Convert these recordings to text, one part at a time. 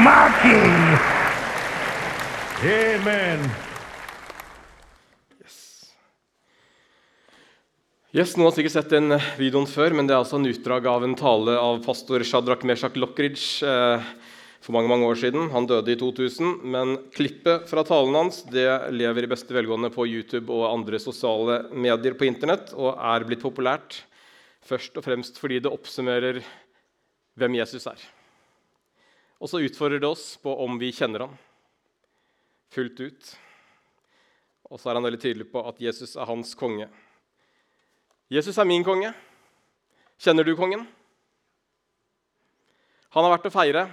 Marky. Amen. Yes, yes, Noen har sikkert sett den eh, videoen før, men det er altså en utdrag av en tale av pastor Shadrach Meshach Lockridge eh, for mange mange år siden. Han døde i 2000, men klippet fra talen hans det lever i beste velgående på YouTube og andre sosiale medier på Internett og er blitt populært først og fremst fordi det oppsummerer hvem Jesus er. Og så utfordrer det oss på om vi kjenner ham fullt ut. Og så er han veldig tydelig på at Jesus er hans konge. Jesus er min konge. Kjenner du kongen? Han er verdt å feire.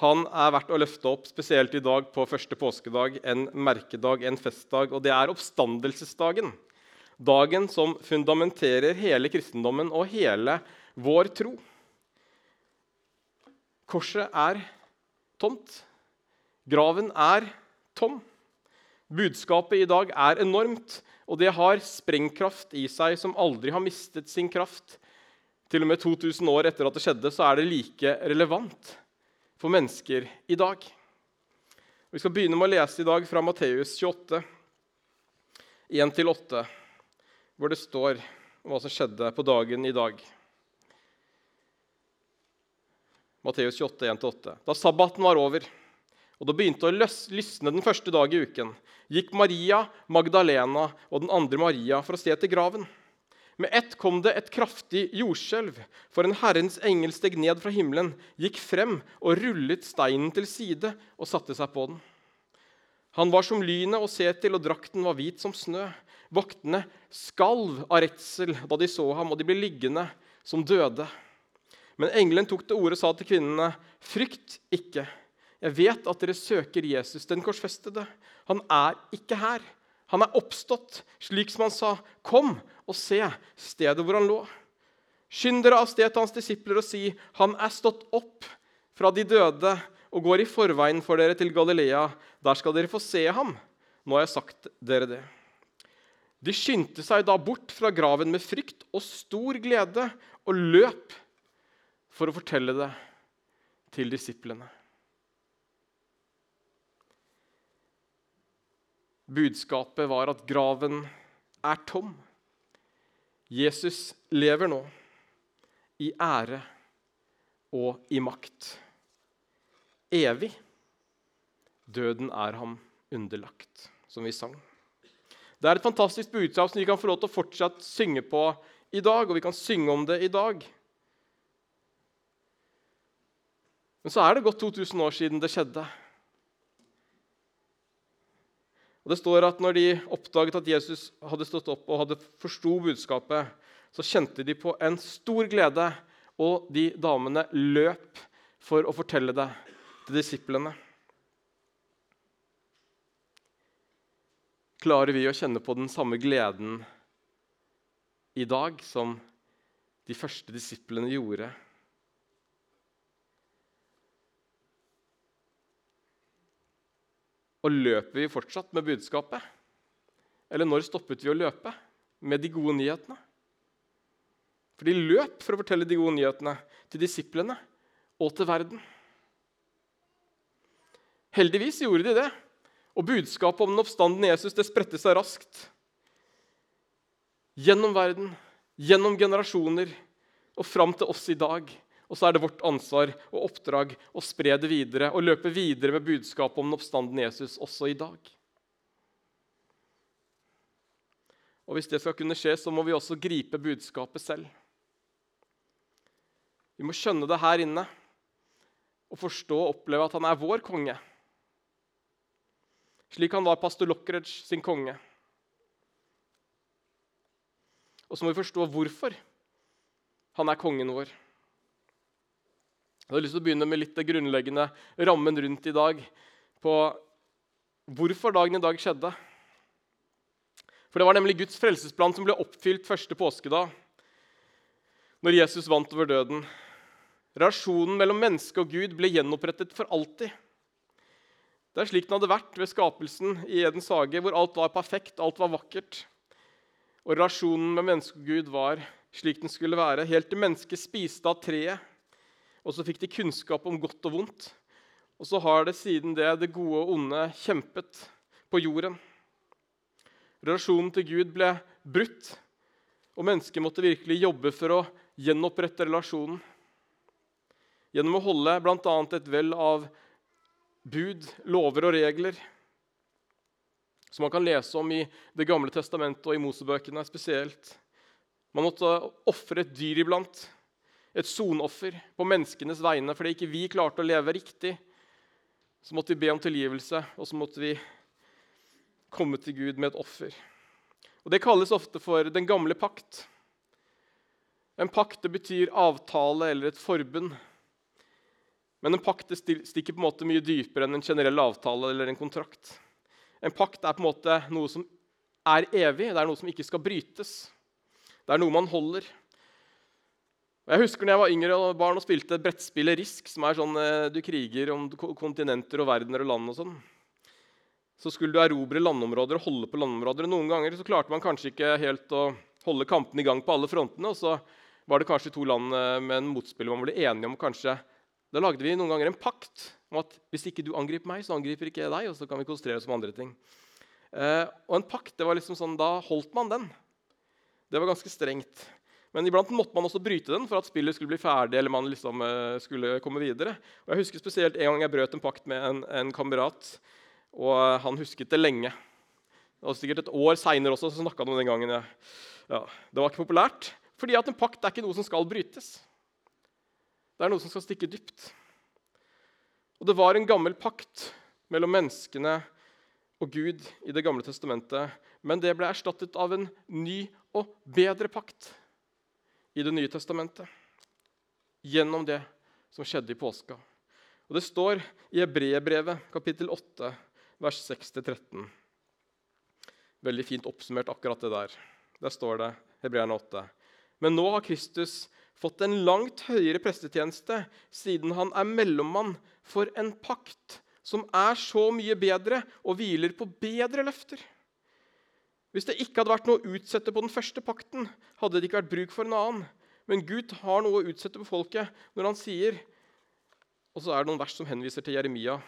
Han er verdt å løfte opp, spesielt i dag på første påskedag, en merkedag, en festdag. Og det er oppstandelsesdagen. Dagen som fundamenterer hele kristendommen og hele vår tro. Korset er tomt. Graven er tom. Budskapet i dag er enormt. Og det har sprengkraft i seg som aldri har mistet sin kraft. Til og med 2000 år etter at det skjedde, så er det like relevant for mennesker i dag. Vi skal begynne med å lese i dag fra Matteus 28, 1-8, hvor det står hva som skjedde på dagen i dag. Matteus 28, 1-8. Da sabbaten var over og det begynte å lysne den første dag i uken, gikk Maria Magdalena og den andre Maria for å se til graven. Med ett kom det et kraftig jordskjelv, for en Herrens engel steg ned fra himmelen, gikk frem og rullet steinen til side og satte seg på den. Han var som lynet å se til, og drakten var hvit som snø. Vaktene skalv av redsel da de så ham, og de ble liggende som døde. Men engelen tok til orde og sa til kvinnene.: Frykt ikke. Jeg vet at dere søker Jesus, den korsfestede. Han er ikke her. Han er oppstått, slik som han sa. Kom og se stedet hvor han lå. Skynd dere av sted til hans disipler og si, han er stått opp fra de døde og går i forveien for dere til Galilea. Der skal dere få se ham. Nå har jeg sagt dere det. De skyndte seg da bort fra graven med frykt og stor glede og løp for å fortelle det til disiplene. Budskapet var at graven er tom. Jesus lever nå i ære og i makt. Evig. Døden er ham underlagt, som vi sang. Det er et fantastisk budskap som vi kan få lov til å fortsatt synge på i dag, og vi kan synge om det i dag. Men så er det gått 2000 år siden det skjedde. Og det står at når de oppdaget at Jesus hadde stått opp og hadde forsto budskapet, så kjente de på en stor glede, og de damene løp for å fortelle det til disiplene. Klarer vi å kjenne på den samme gleden i dag som de første disiplene gjorde? Og løper vi fortsatt med budskapet? Eller når stoppet vi å løpe med de gode nyhetene? For de løp for å fortelle de gode nyhetene til disiplene og til verden. Heldigvis gjorde de det, og budskapet om den oppstandende Jesus det spredte seg raskt. Gjennom verden, gjennom generasjoner og fram til oss i dag. Og så er det vårt ansvar og oppdrag å spre det videre og løpe videre med budskapet om den oppstandende Jesus også i dag. Og Hvis det skal kunne skje, så må vi også gripe budskapet selv. Vi må skjønne det her inne og forstå og oppleve at han er vår konge. Slik han var pastor Lockridge sin konge. Og så må vi forstå hvorfor han er kongen vår. Jeg har lyst til å begynne med litt det grunnleggende rammen rundt i dag. På hvorfor dagen i dag skjedde. For Det var nemlig Guds frelsesplan som ble oppfylt første påskedag, når Jesus vant over døden. Relasjonen mellom menneske og Gud ble gjenopprettet for alltid. Det er slik den hadde vært ved skapelsen i Edens hage, hvor alt var perfekt, alt var vakkert. Og relasjonen med menneske og Gud var slik den skulle være, helt til mennesket spiste av treet og så fikk de kunnskap om godt og vondt. Og så har det siden det det gode og onde kjempet på jorden. Relasjonen til Gud ble brutt, og mennesket måtte virkelig jobbe for å gjenopprette relasjonen. Gjennom å holde bl.a. et vell av bud, lover og regler som man kan lese om i Det gamle testamentet og i Mosebøkene spesielt. Man måtte ofre et dyr iblant, et sonoffer, på menneskenes vegne fordi ikke vi klarte å leve riktig. Så måtte vi be om tilgivelse, og så måtte vi komme til Gud med et offer. Og Det kalles ofte for den gamle pakt. En pakt det betyr avtale eller et forbund. Men en pakt det stikker på en måte mye dypere enn en generell avtale eller en kontrakt. En pakt er på en måte noe som er evig, det er noe som ikke skal brytes. Det er noe man holder. Jeg husker når jeg var yngre og barn og spilte brettspillet Risk, som er sånn eh, du kriger om kontinenter og verdener og land og sånn så skulle du erobre landområder og holde på landområder. Noen ganger så klarte man kanskje ikke helt å holde kampene i gang på alle frontene. Og så var det kanskje to land eh, med en motspiller man ble enige om kanskje Da lagde vi noen ganger en pakt om at hvis ikke du angriper meg, så angriper ikke jeg deg. og så kan vi konsentrere oss om andre ting. Eh, og en pakt, det var liksom sånn, da holdt man den. Det var ganske strengt. Men iblant måtte man også bryte den for at spillet skulle bli ferdig. eller man liksom eh, skulle komme videre. Og jeg husker spesielt En gang jeg brøt en pakt med en, en kamerat. Og han husket det lenge. Det var sikkert et år seinere også, så snakka han om den gangen. Ja, det var ikke populært, fordi at en pakt er ikke noe som skal brytes. Det er noe som skal stikke dypt. Og det var en gammel pakt mellom menneskene og Gud i Det gamle testamentet, men det ble erstattet av en ny og bedre pakt i Det nye testamentet. Gjennom det som skjedde i påska. Og Det står i Hebreerbrevet, kapittel 8, vers 6-13. Veldig fint oppsummert, akkurat det der. Der står det, Hebreerne 8. Men nå har Kristus fått en langt høyere prestetjeneste, siden han er mellommann for en pakt som er så mye bedre og hviler på bedre løfter. Hvis det ikke hadde vært noe å utsette på den første pakten, hadde det ikke vært bruk for en annen. Men Gud har noe å utsette på folket når han sier Og så er det noen vers som henviser til Jeremia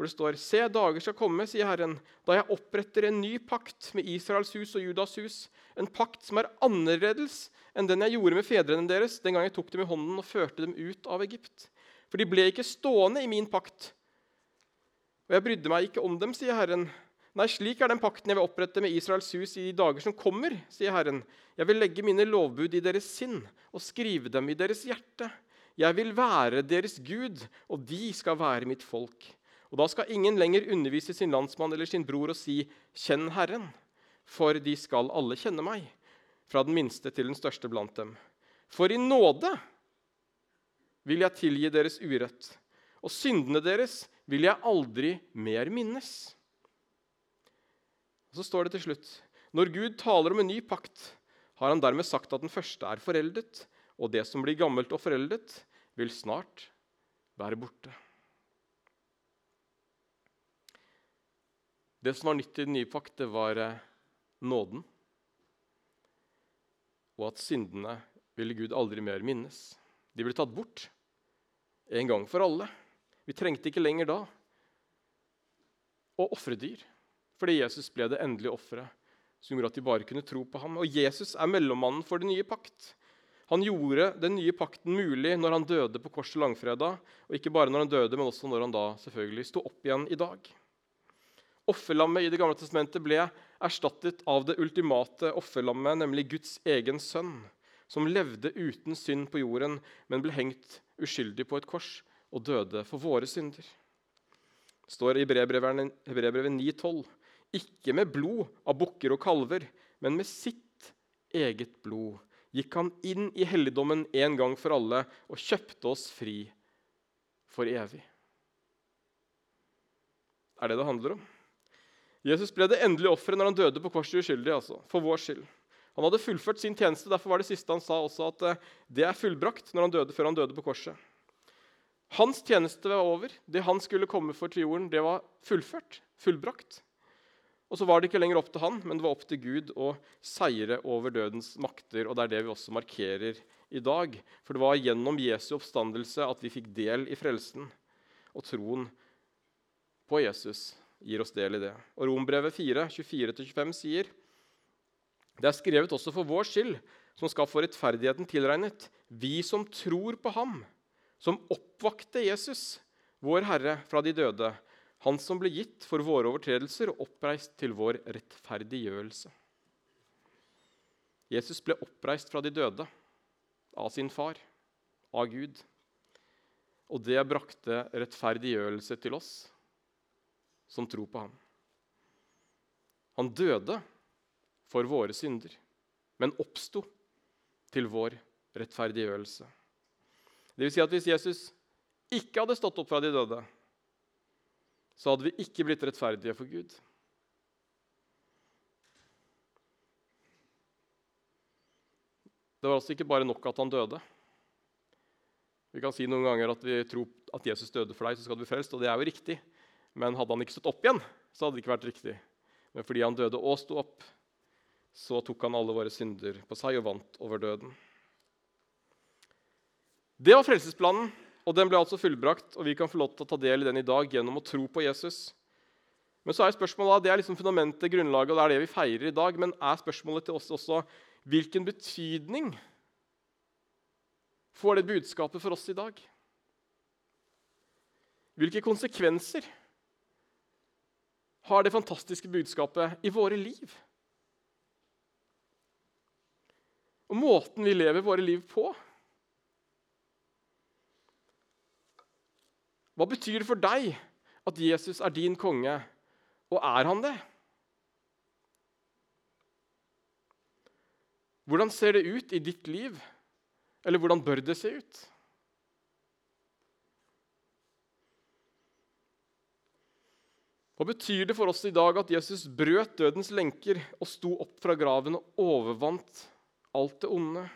hvor det står Se, dager skal komme, sier Herren, da jeg oppretter en ny pakt med Israels hus og Judas hus, en pakt som er annerledes enn den jeg gjorde med fedrene deres den gang jeg tok dem i hånden og førte dem ut av Egypt. For de ble ikke stående i min pakt. Og jeg brydde meg ikke om dem, sier Herren. Nei, slik er den pakten jeg vil opprette med Israels hus i de dager som kommer, sier Herren. Jeg vil legge mine lovbud i deres sinn og skrive dem i deres hjerte. Jeg vil være deres Gud, og de skal være mitt folk. Og Da skal ingen lenger undervise sin landsmann eller sin bror og si 'Kjenn Herren', for de skal alle kjenne meg, fra den minste til den største blant dem. For i nåde vil jeg tilgi deres urett, og syndene deres vil jeg aldri mer minnes. Og Så står det til slutt Når Gud taler om en ny pakt, har han dermed sagt at den første er foreldet, og det som blir gammelt og foreldet, vil snart være borte. Det som var nytt i den nye pakt, det var eh, nåden. Og at syndene ville Gud aldri mer minnes. De ble tatt bort en gang for alle. Vi trengte ikke lenger da å ofre dyr, fordi Jesus ble det endelige offeret som gjorde at de bare kunne tro på ham. Og Jesus er mellommannen for den nye pakt. Han gjorde den nye pakten mulig når han døde på korset langfredag. Og ikke bare når han døde, men også når han da selvfølgelig sto opp igjen i dag. Offerlammet i Det gamle testamentet ble erstattet av det ultimate offerlammet, nemlig Guds egen sønn, som levde uten synd på jorden, men ble hengt uskyldig på et kors og døde for våre synder. Det står i Hebreerbrevet 9,12.: Ikke med blod av bukker og kalver, men med sitt eget blod gikk han inn i helligdommen en gang for alle og kjøpte oss fri for evig. Er det det handler om? Jesus ble det endelige offeret når han døde på korset uskyldig. altså, for vår skyld. Han hadde fullført sin tjeneste. Derfor var det siste han sa også at eh, det er fullbrakt når han døde, før han døde på korset. Hans tjeneste var over. Det han skulle komme for til jorden, det var fullført. Fullbrakt. Og så var det ikke lenger opp til han, men det var opp til Gud å seire over dødens makter. Og det er det vi også markerer i dag. For det var gjennom Jesu oppstandelse at vi fikk del i frelsen og troen på Jesus gir oss del i det. Og Rombrevet 4, 24-25 sier det er skrevet også for vår skyld, som skal få rettferdigheten tilregnet, vi som tror på ham, som oppvakte Jesus, vår Herre, fra de døde, han som ble gitt for våre overtredelser og oppreist til vår rettferdiggjørelse. Jesus ble oppreist fra de døde av sin far, av Gud. Og det brakte rettferdiggjørelse til oss som tror på ham. Han døde for våre synder, men oppsto til vår rettferdiggjørelse. Det vil si at hvis Jesus ikke hadde stått opp fra de døde, så hadde vi ikke blitt rettferdige for Gud. Det var altså ikke bare nok at han døde. Vi kan si noen ganger at vi tror at Jesus døde for deg, så skal du bli frelst. Og det er jo riktig. Men hadde han ikke stått opp igjen, så hadde det ikke vært riktig. Men fordi han døde og sto opp, så tok han alle våre synder på seg og vant over døden. Det var frelsesplanen, og den ble altså fullbrakt. Og vi kan få lov til å ta del i den i dag gjennom å tro på Jesus. Men så er spørsmålet, det er liksom fundamentet, grunnlaget, og det er det vi feirer i dag. Men er spørsmålet til oss også hvilken betydning får det budskapet for oss i dag? Hvilke konsekvenser har det fantastiske budskapet i våre liv? Og måten vi lever våre liv på. Hva betyr det for deg at Jesus er din konge, og er han det? Hvordan ser det ut i ditt liv? Eller hvordan bør det se ut? Hva betyr det for oss i dag at Jesus brøt dødens lenker og sto opp fra graven og overvant alt det onde?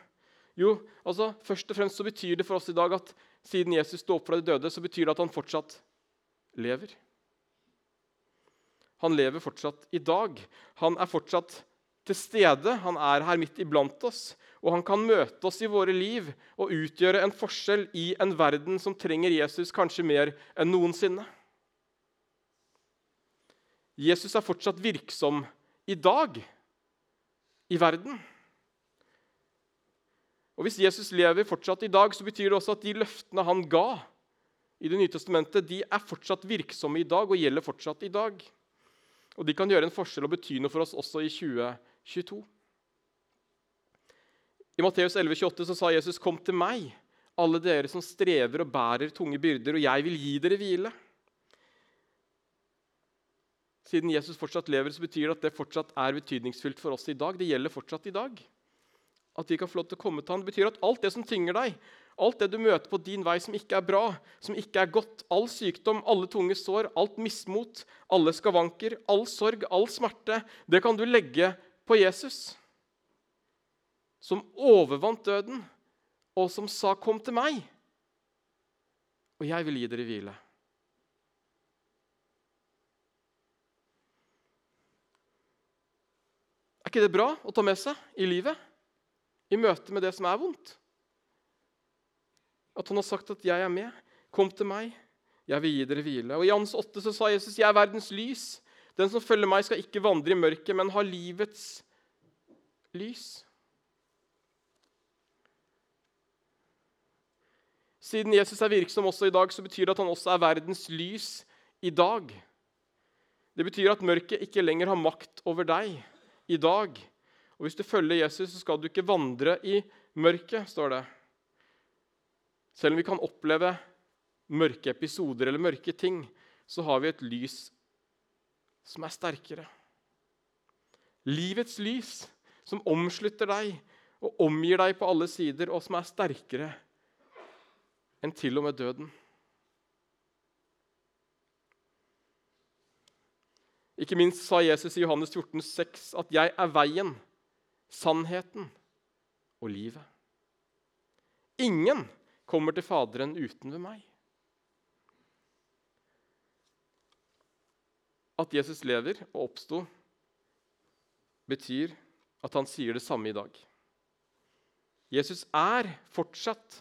Jo, altså, først og fremst så betyr det for oss i dag at siden Jesus sto opp fra de døde, så betyr det at han fortsatt lever. Han lever fortsatt i dag. Han er fortsatt til stede. Han er her midt iblant oss. Og han kan møte oss i våre liv og utgjøre en forskjell i en verden som trenger Jesus kanskje mer enn noensinne. Jesus er fortsatt virksom i dag i verden. Og Hvis Jesus lever fortsatt i dag, så betyr det også at de løftene han ga i Det nye testamentet, de er fortsatt virksomme i dag og gjelder fortsatt i dag. Og de kan gjøre en forskjell og bety noe for oss også i 2022. I Matteus 11,28 så sa Jesus, 'Kom til meg, alle dere som strever og bærer tunge byrder, og jeg vil gi dere hvile.' Siden Jesus fortsatt lever, så betyr det at det fortsatt er betydningsfullt for oss i dag. Det gjelder fortsatt i dag. At vi kan få lov til å komme til han. Det betyr at alt det som tynger deg, alt det du møter på din vei som ikke er bra, som ikke er godt, all sykdom, alle tunge sår, alt mismot, alle skavanker, all sorg, all smerte, det kan du legge på Jesus som overvant døden, og som sa, 'Kom til meg, og jeg vil gi dere hvile'. Er ikke det bra å ta med seg i livet, i møte med det som er vondt? At han har sagt at 'jeg er med'. Kom til meg, jeg vil gi dere hvile. Og I Jans 8 så sa Jesus, 'Jeg er verdens lys'. Den som følger meg, skal ikke vandre i mørket, men ha livets lys. Siden Jesus er virksom også i dag, så betyr det at han også er verdens lys i dag. Det betyr at mørket ikke lenger har makt over deg i dag. Og Hvis du følger Jesus, så skal du ikke vandre i mørket, står det. Selv om vi kan oppleve mørke episoder eller mørke ting, så har vi et lys som er sterkere. Livets lys, som omslutter deg og omgir deg på alle sider, og som er sterkere enn til og med døden. Ikke minst sa Jesus i Johannes 14, 14,6 at 'jeg er veien, sannheten og livet'. Ingen kommer til Faderen uten ved meg. At Jesus lever og oppsto, betyr at han sier det samme i dag. Jesus er fortsatt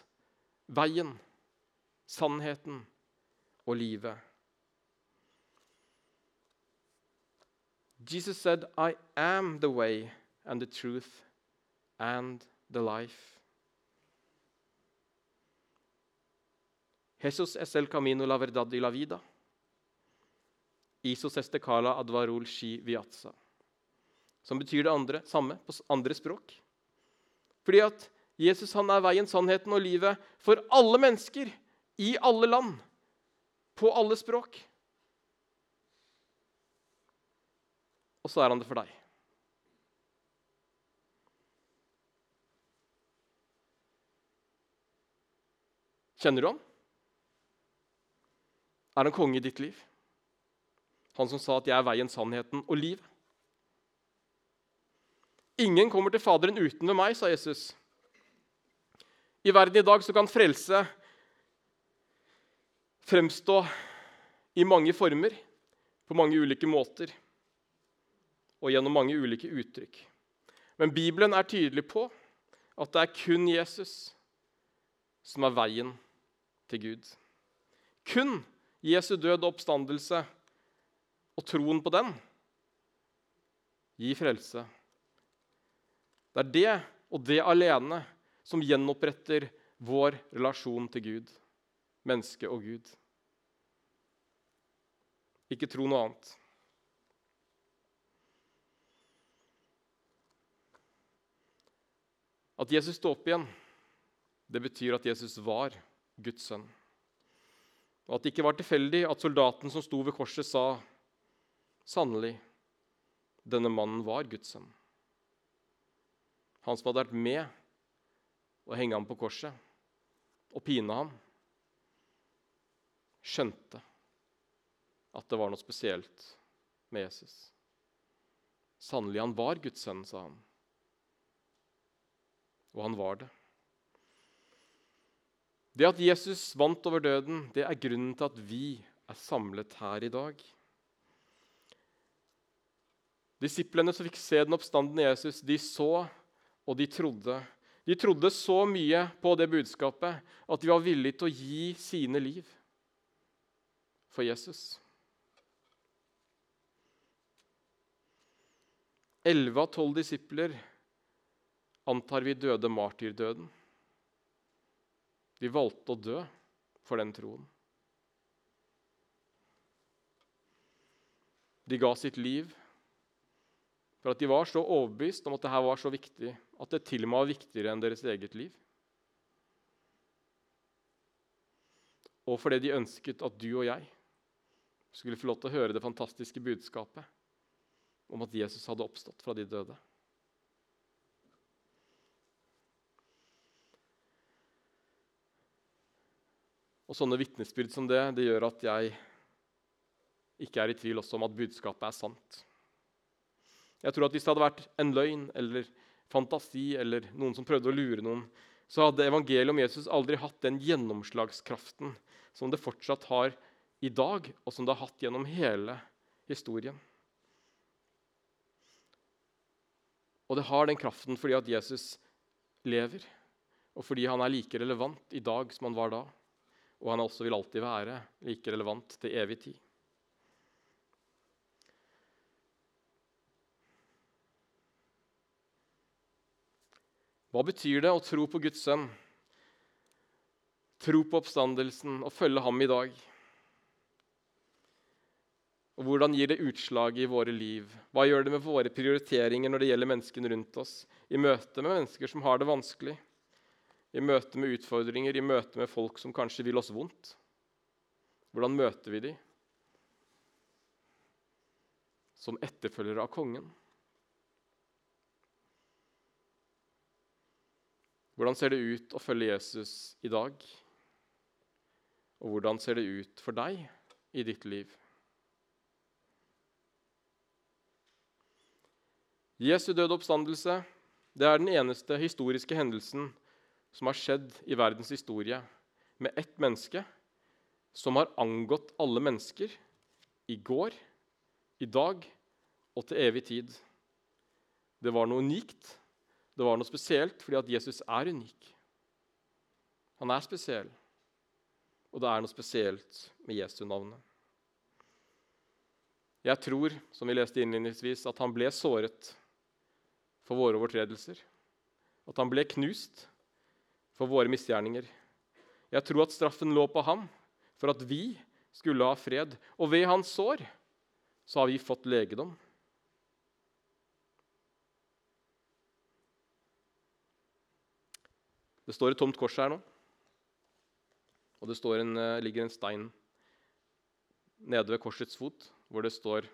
veien, sannheten og livet. Jesus said, I am the way and the truth and the life. Jesus es el camino la verdad y la vida. Isos estekala advarol shi viatsa. Som betyr det andre, samme på andre språk. Fordi at Jesus han er veien, sannheten og livet for alle mennesker i alle land. På alle språk. Og så er han det for deg. Kjenner du ham? Er han konge i ditt liv? Han som sa at 'jeg er veien, sannheten og livet'. Ingen kommer til Faderen uten ved meg, sa Jesus. I verden i dag så kan frelse fremstå i mange former, på mange ulike måter og gjennom mange ulike uttrykk. Men Bibelen er tydelig på at det er kun Jesus som er veien til Gud. Kun Jesu død og oppstandelse og troen på den gir frelse. Det er det og det alene som gjenoppretter vår relasjon til Gud, menneske og Gud. Ikke tro noe annet. At Jesus står opp igjen, det betyr at Jesus var Guds sønn. Og at det ikke var tilfeldig at soldaten som sto ved korset, sa sannelig, denne mannen var Guds sønn. Han som hadde vært med å henge ham på korset og pine ham, skjønte at det var noe spesielt med Jesus. Sannelig, han var Guds sønn, sa han. Og han var det. Det at Jesus vant over døden, det er grunnen til at vi er samlet her i dag. Disiplene som fikk se den oppstandende Jesus, de så og de trodde. De trodde så mye på det budskapet at de var villige til å gi sine liv for Jesus. Elleve av tolv disipler antar vi døde martyrdøden. De valgte å dø for den troen. De ga sitt liv for at de var så overbevist om at dette var så viktig at det til og med var viktigere enn deres eget liv. Og fordi de ønsket at du og jeg skulle få lov til å høre det fantastiske budskapet om at Jesus hadde oppstått fra de døde. Og Sånne vitnesbyrd som det det gjør at jeg ikke er i tvil også om at budskapet er sant. Jeg tror at Hvis det hadde vært en løgn eller fantasi eller noen som prøvde å lure noen, så hadde evangeliet om Jesus aldri hatt den gjennomslagskraften som det fortsatt har i dag, og som det har hatt gjennom hele historien. Og det har den kraften fordi at Jesus lever, og fordi han er like relevant i dag som han var da og han også vil alltid være like relevant til evig tid. Hva betyr det å tro på Guds sønn, tro på oppstandelsen og følge ham i dag? Og Hvordan gir det utslag i våre liv? Hva gjør det med våre prioriteringer når det gjelder menneskene rundt oss, i møte med mennesker som har det vanskelig? I møte med utfordringer, i møte med folk som kanskje vil oss vondt? Hvordan møter vi dem? Som etterfølgere av kongen. Hvordan ser det ut å følge Jesus i dag? Og hvordan ser det ut for deg i ditt liv? Jesu døde oppstandelse det er den eneste historiske hendelsen som har skjedd i verdens historie med ett menneske som har angått alle mennesker i går, i dag og til evig tid. Det var noe unikt, det var noe spesielt, fordi at Jesus er unik. Han er spesiell, og det er noe spesielt med Jesu navnet. Jeg tror, som vi leste innledningsvis, at han ble såret for våre overtredelser. At han ble knust for våre misgjerninger. Jeg tror at straffen lå på ham for at vi skulle ha fred. Og ved hans sår så har vi fått legedom. Det står et tomt kors her nå. Og det en, eh, ligger en stein nede ved korsets fot hvor det står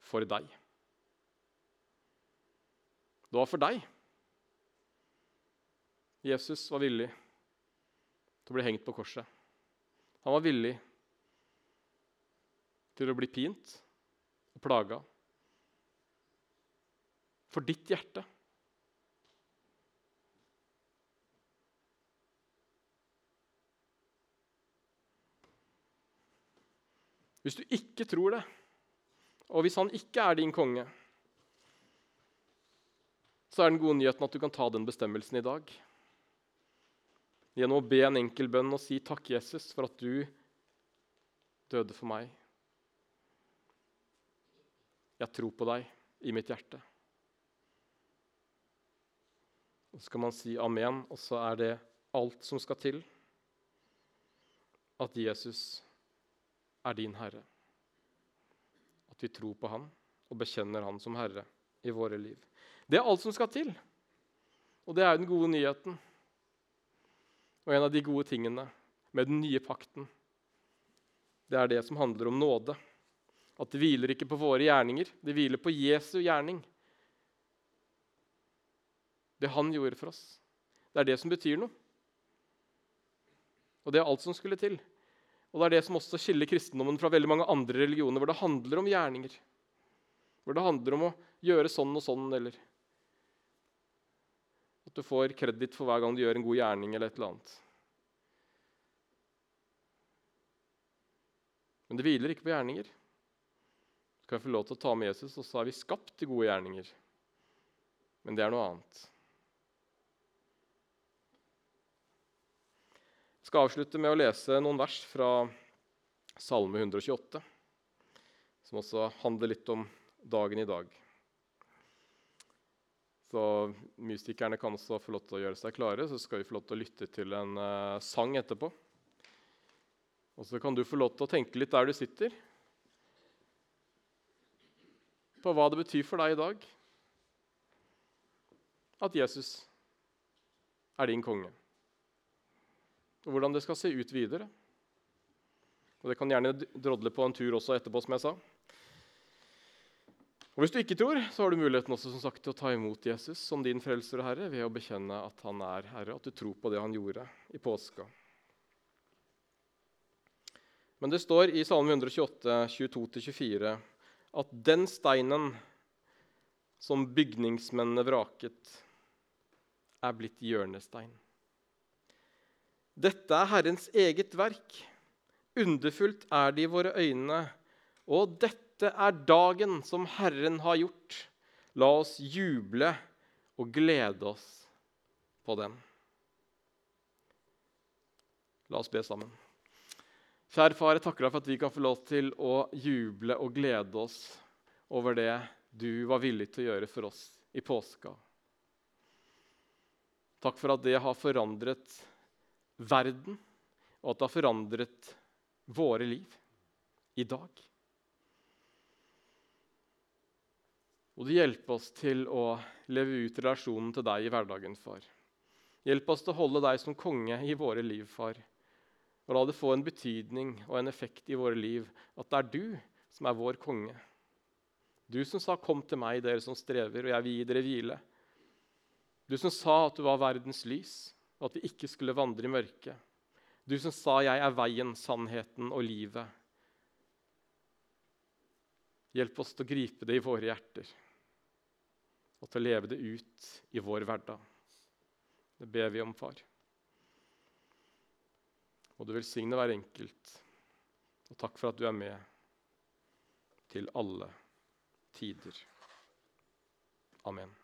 'for deg'. Det var for deg. Jesus var villig til å bli hengt på korset. Han var villig til å bli pint og plaga. For ditt hjerte. Hvis du ikke tror det, og hvis han ikke er din konge, så er den gode nyheten at du kan ta den bestemmelsen i dag. Gjennom å be en enkel bønn og si 'Takk, Jesus, for at du døde for meg'. Jeg tror på deg i mitt hjerte. Og Så skal man si amen, og så er det alt som skal til. At Jesus er din Herre. At vi tror på Han og bekjenner Han som Herre i våre liv. Det er alt som skal til. Og det er den gode nyheten. Og en av de gode tingene med den nye pakten, det er det som handler om nåde. At det hviler ikke på våre gjerninger, det hviler på Jesu gjerning. Det han gjorde for oss. Det er det som betyr noe. Og det er alt som skulle til. Og Det er det som også skiller kristendommen fra veldig mange andre religioner, hvor det handler om gjerninger. Hvor det handler om å gjøre sånn og sånn, eller at du får kreditt for hver gang du gjør en god gjerning eller et eller annet. Men det hviler ikke på gjerninger. Du kan få lov til å ta med Jesus, og så er vi skapt til gode gjerninger. Men det er noe annet. Jeg skal avslutte med å lese noen vers fra Salme 128, som også handler litt om dagen i dag. Så Musikerne kan også få lov til å gjøre seg klare, så skal vi få lov til å lytte til en uh, sang etterpå. Og så kan du få lov til å tenke litt der du sitter, på hva det betyr for deg i dag at Jesus er din konge og hvordan det skal se ut videre. Og Det kan gjerne drodle på en tur også etterpå, som jeg sa. Og Hvis du ikke tror, så har du muligheten også som sagt til å ta imot Jesus som din frelser og herre ved å bekjenne at han er herre, at du tror på det han gjorde i påska. Men det står i Salme 128, 22-24 at den steinen som bygningsmennene vraket, er blitt hjørnestein. Dette er Herrens eget verk. Underfullt er det i våre øyne. Og dette er dagen som Herren har gjort. La oss juble og glede oss på den. La oss be sammen. Kjære far, jeg takker deg for at vi kan få lov til å juble og glede oss over det du var villig til å gjøre for oss i påska. Takk for at det har forandret verden, og at det har forandret våre liv i dag. Og du hjelper oss til å leve ut relasjonen til deg i hverdagen, far. Hjelp oss til å holde deg som konge i våre liv, far. Og la det få en betydning og en effekt i våre liv at det er du som er vår konge. Du som sa 'Kom til meg, dere som strever, og jeg vil gi dere hvile'. Du som sa at du var verdens lys og at vi ikke skulle vandre i mørket. Du som sa 'Jeg er veien, sannheten og livet'. Hjelp oss til å gripe det i våre hjerter og til å leve det ut i vår hverdag. Det ber vi om, far. Og du velsigne hver enkelt. Og takk for at du er med til alle tider. Amen.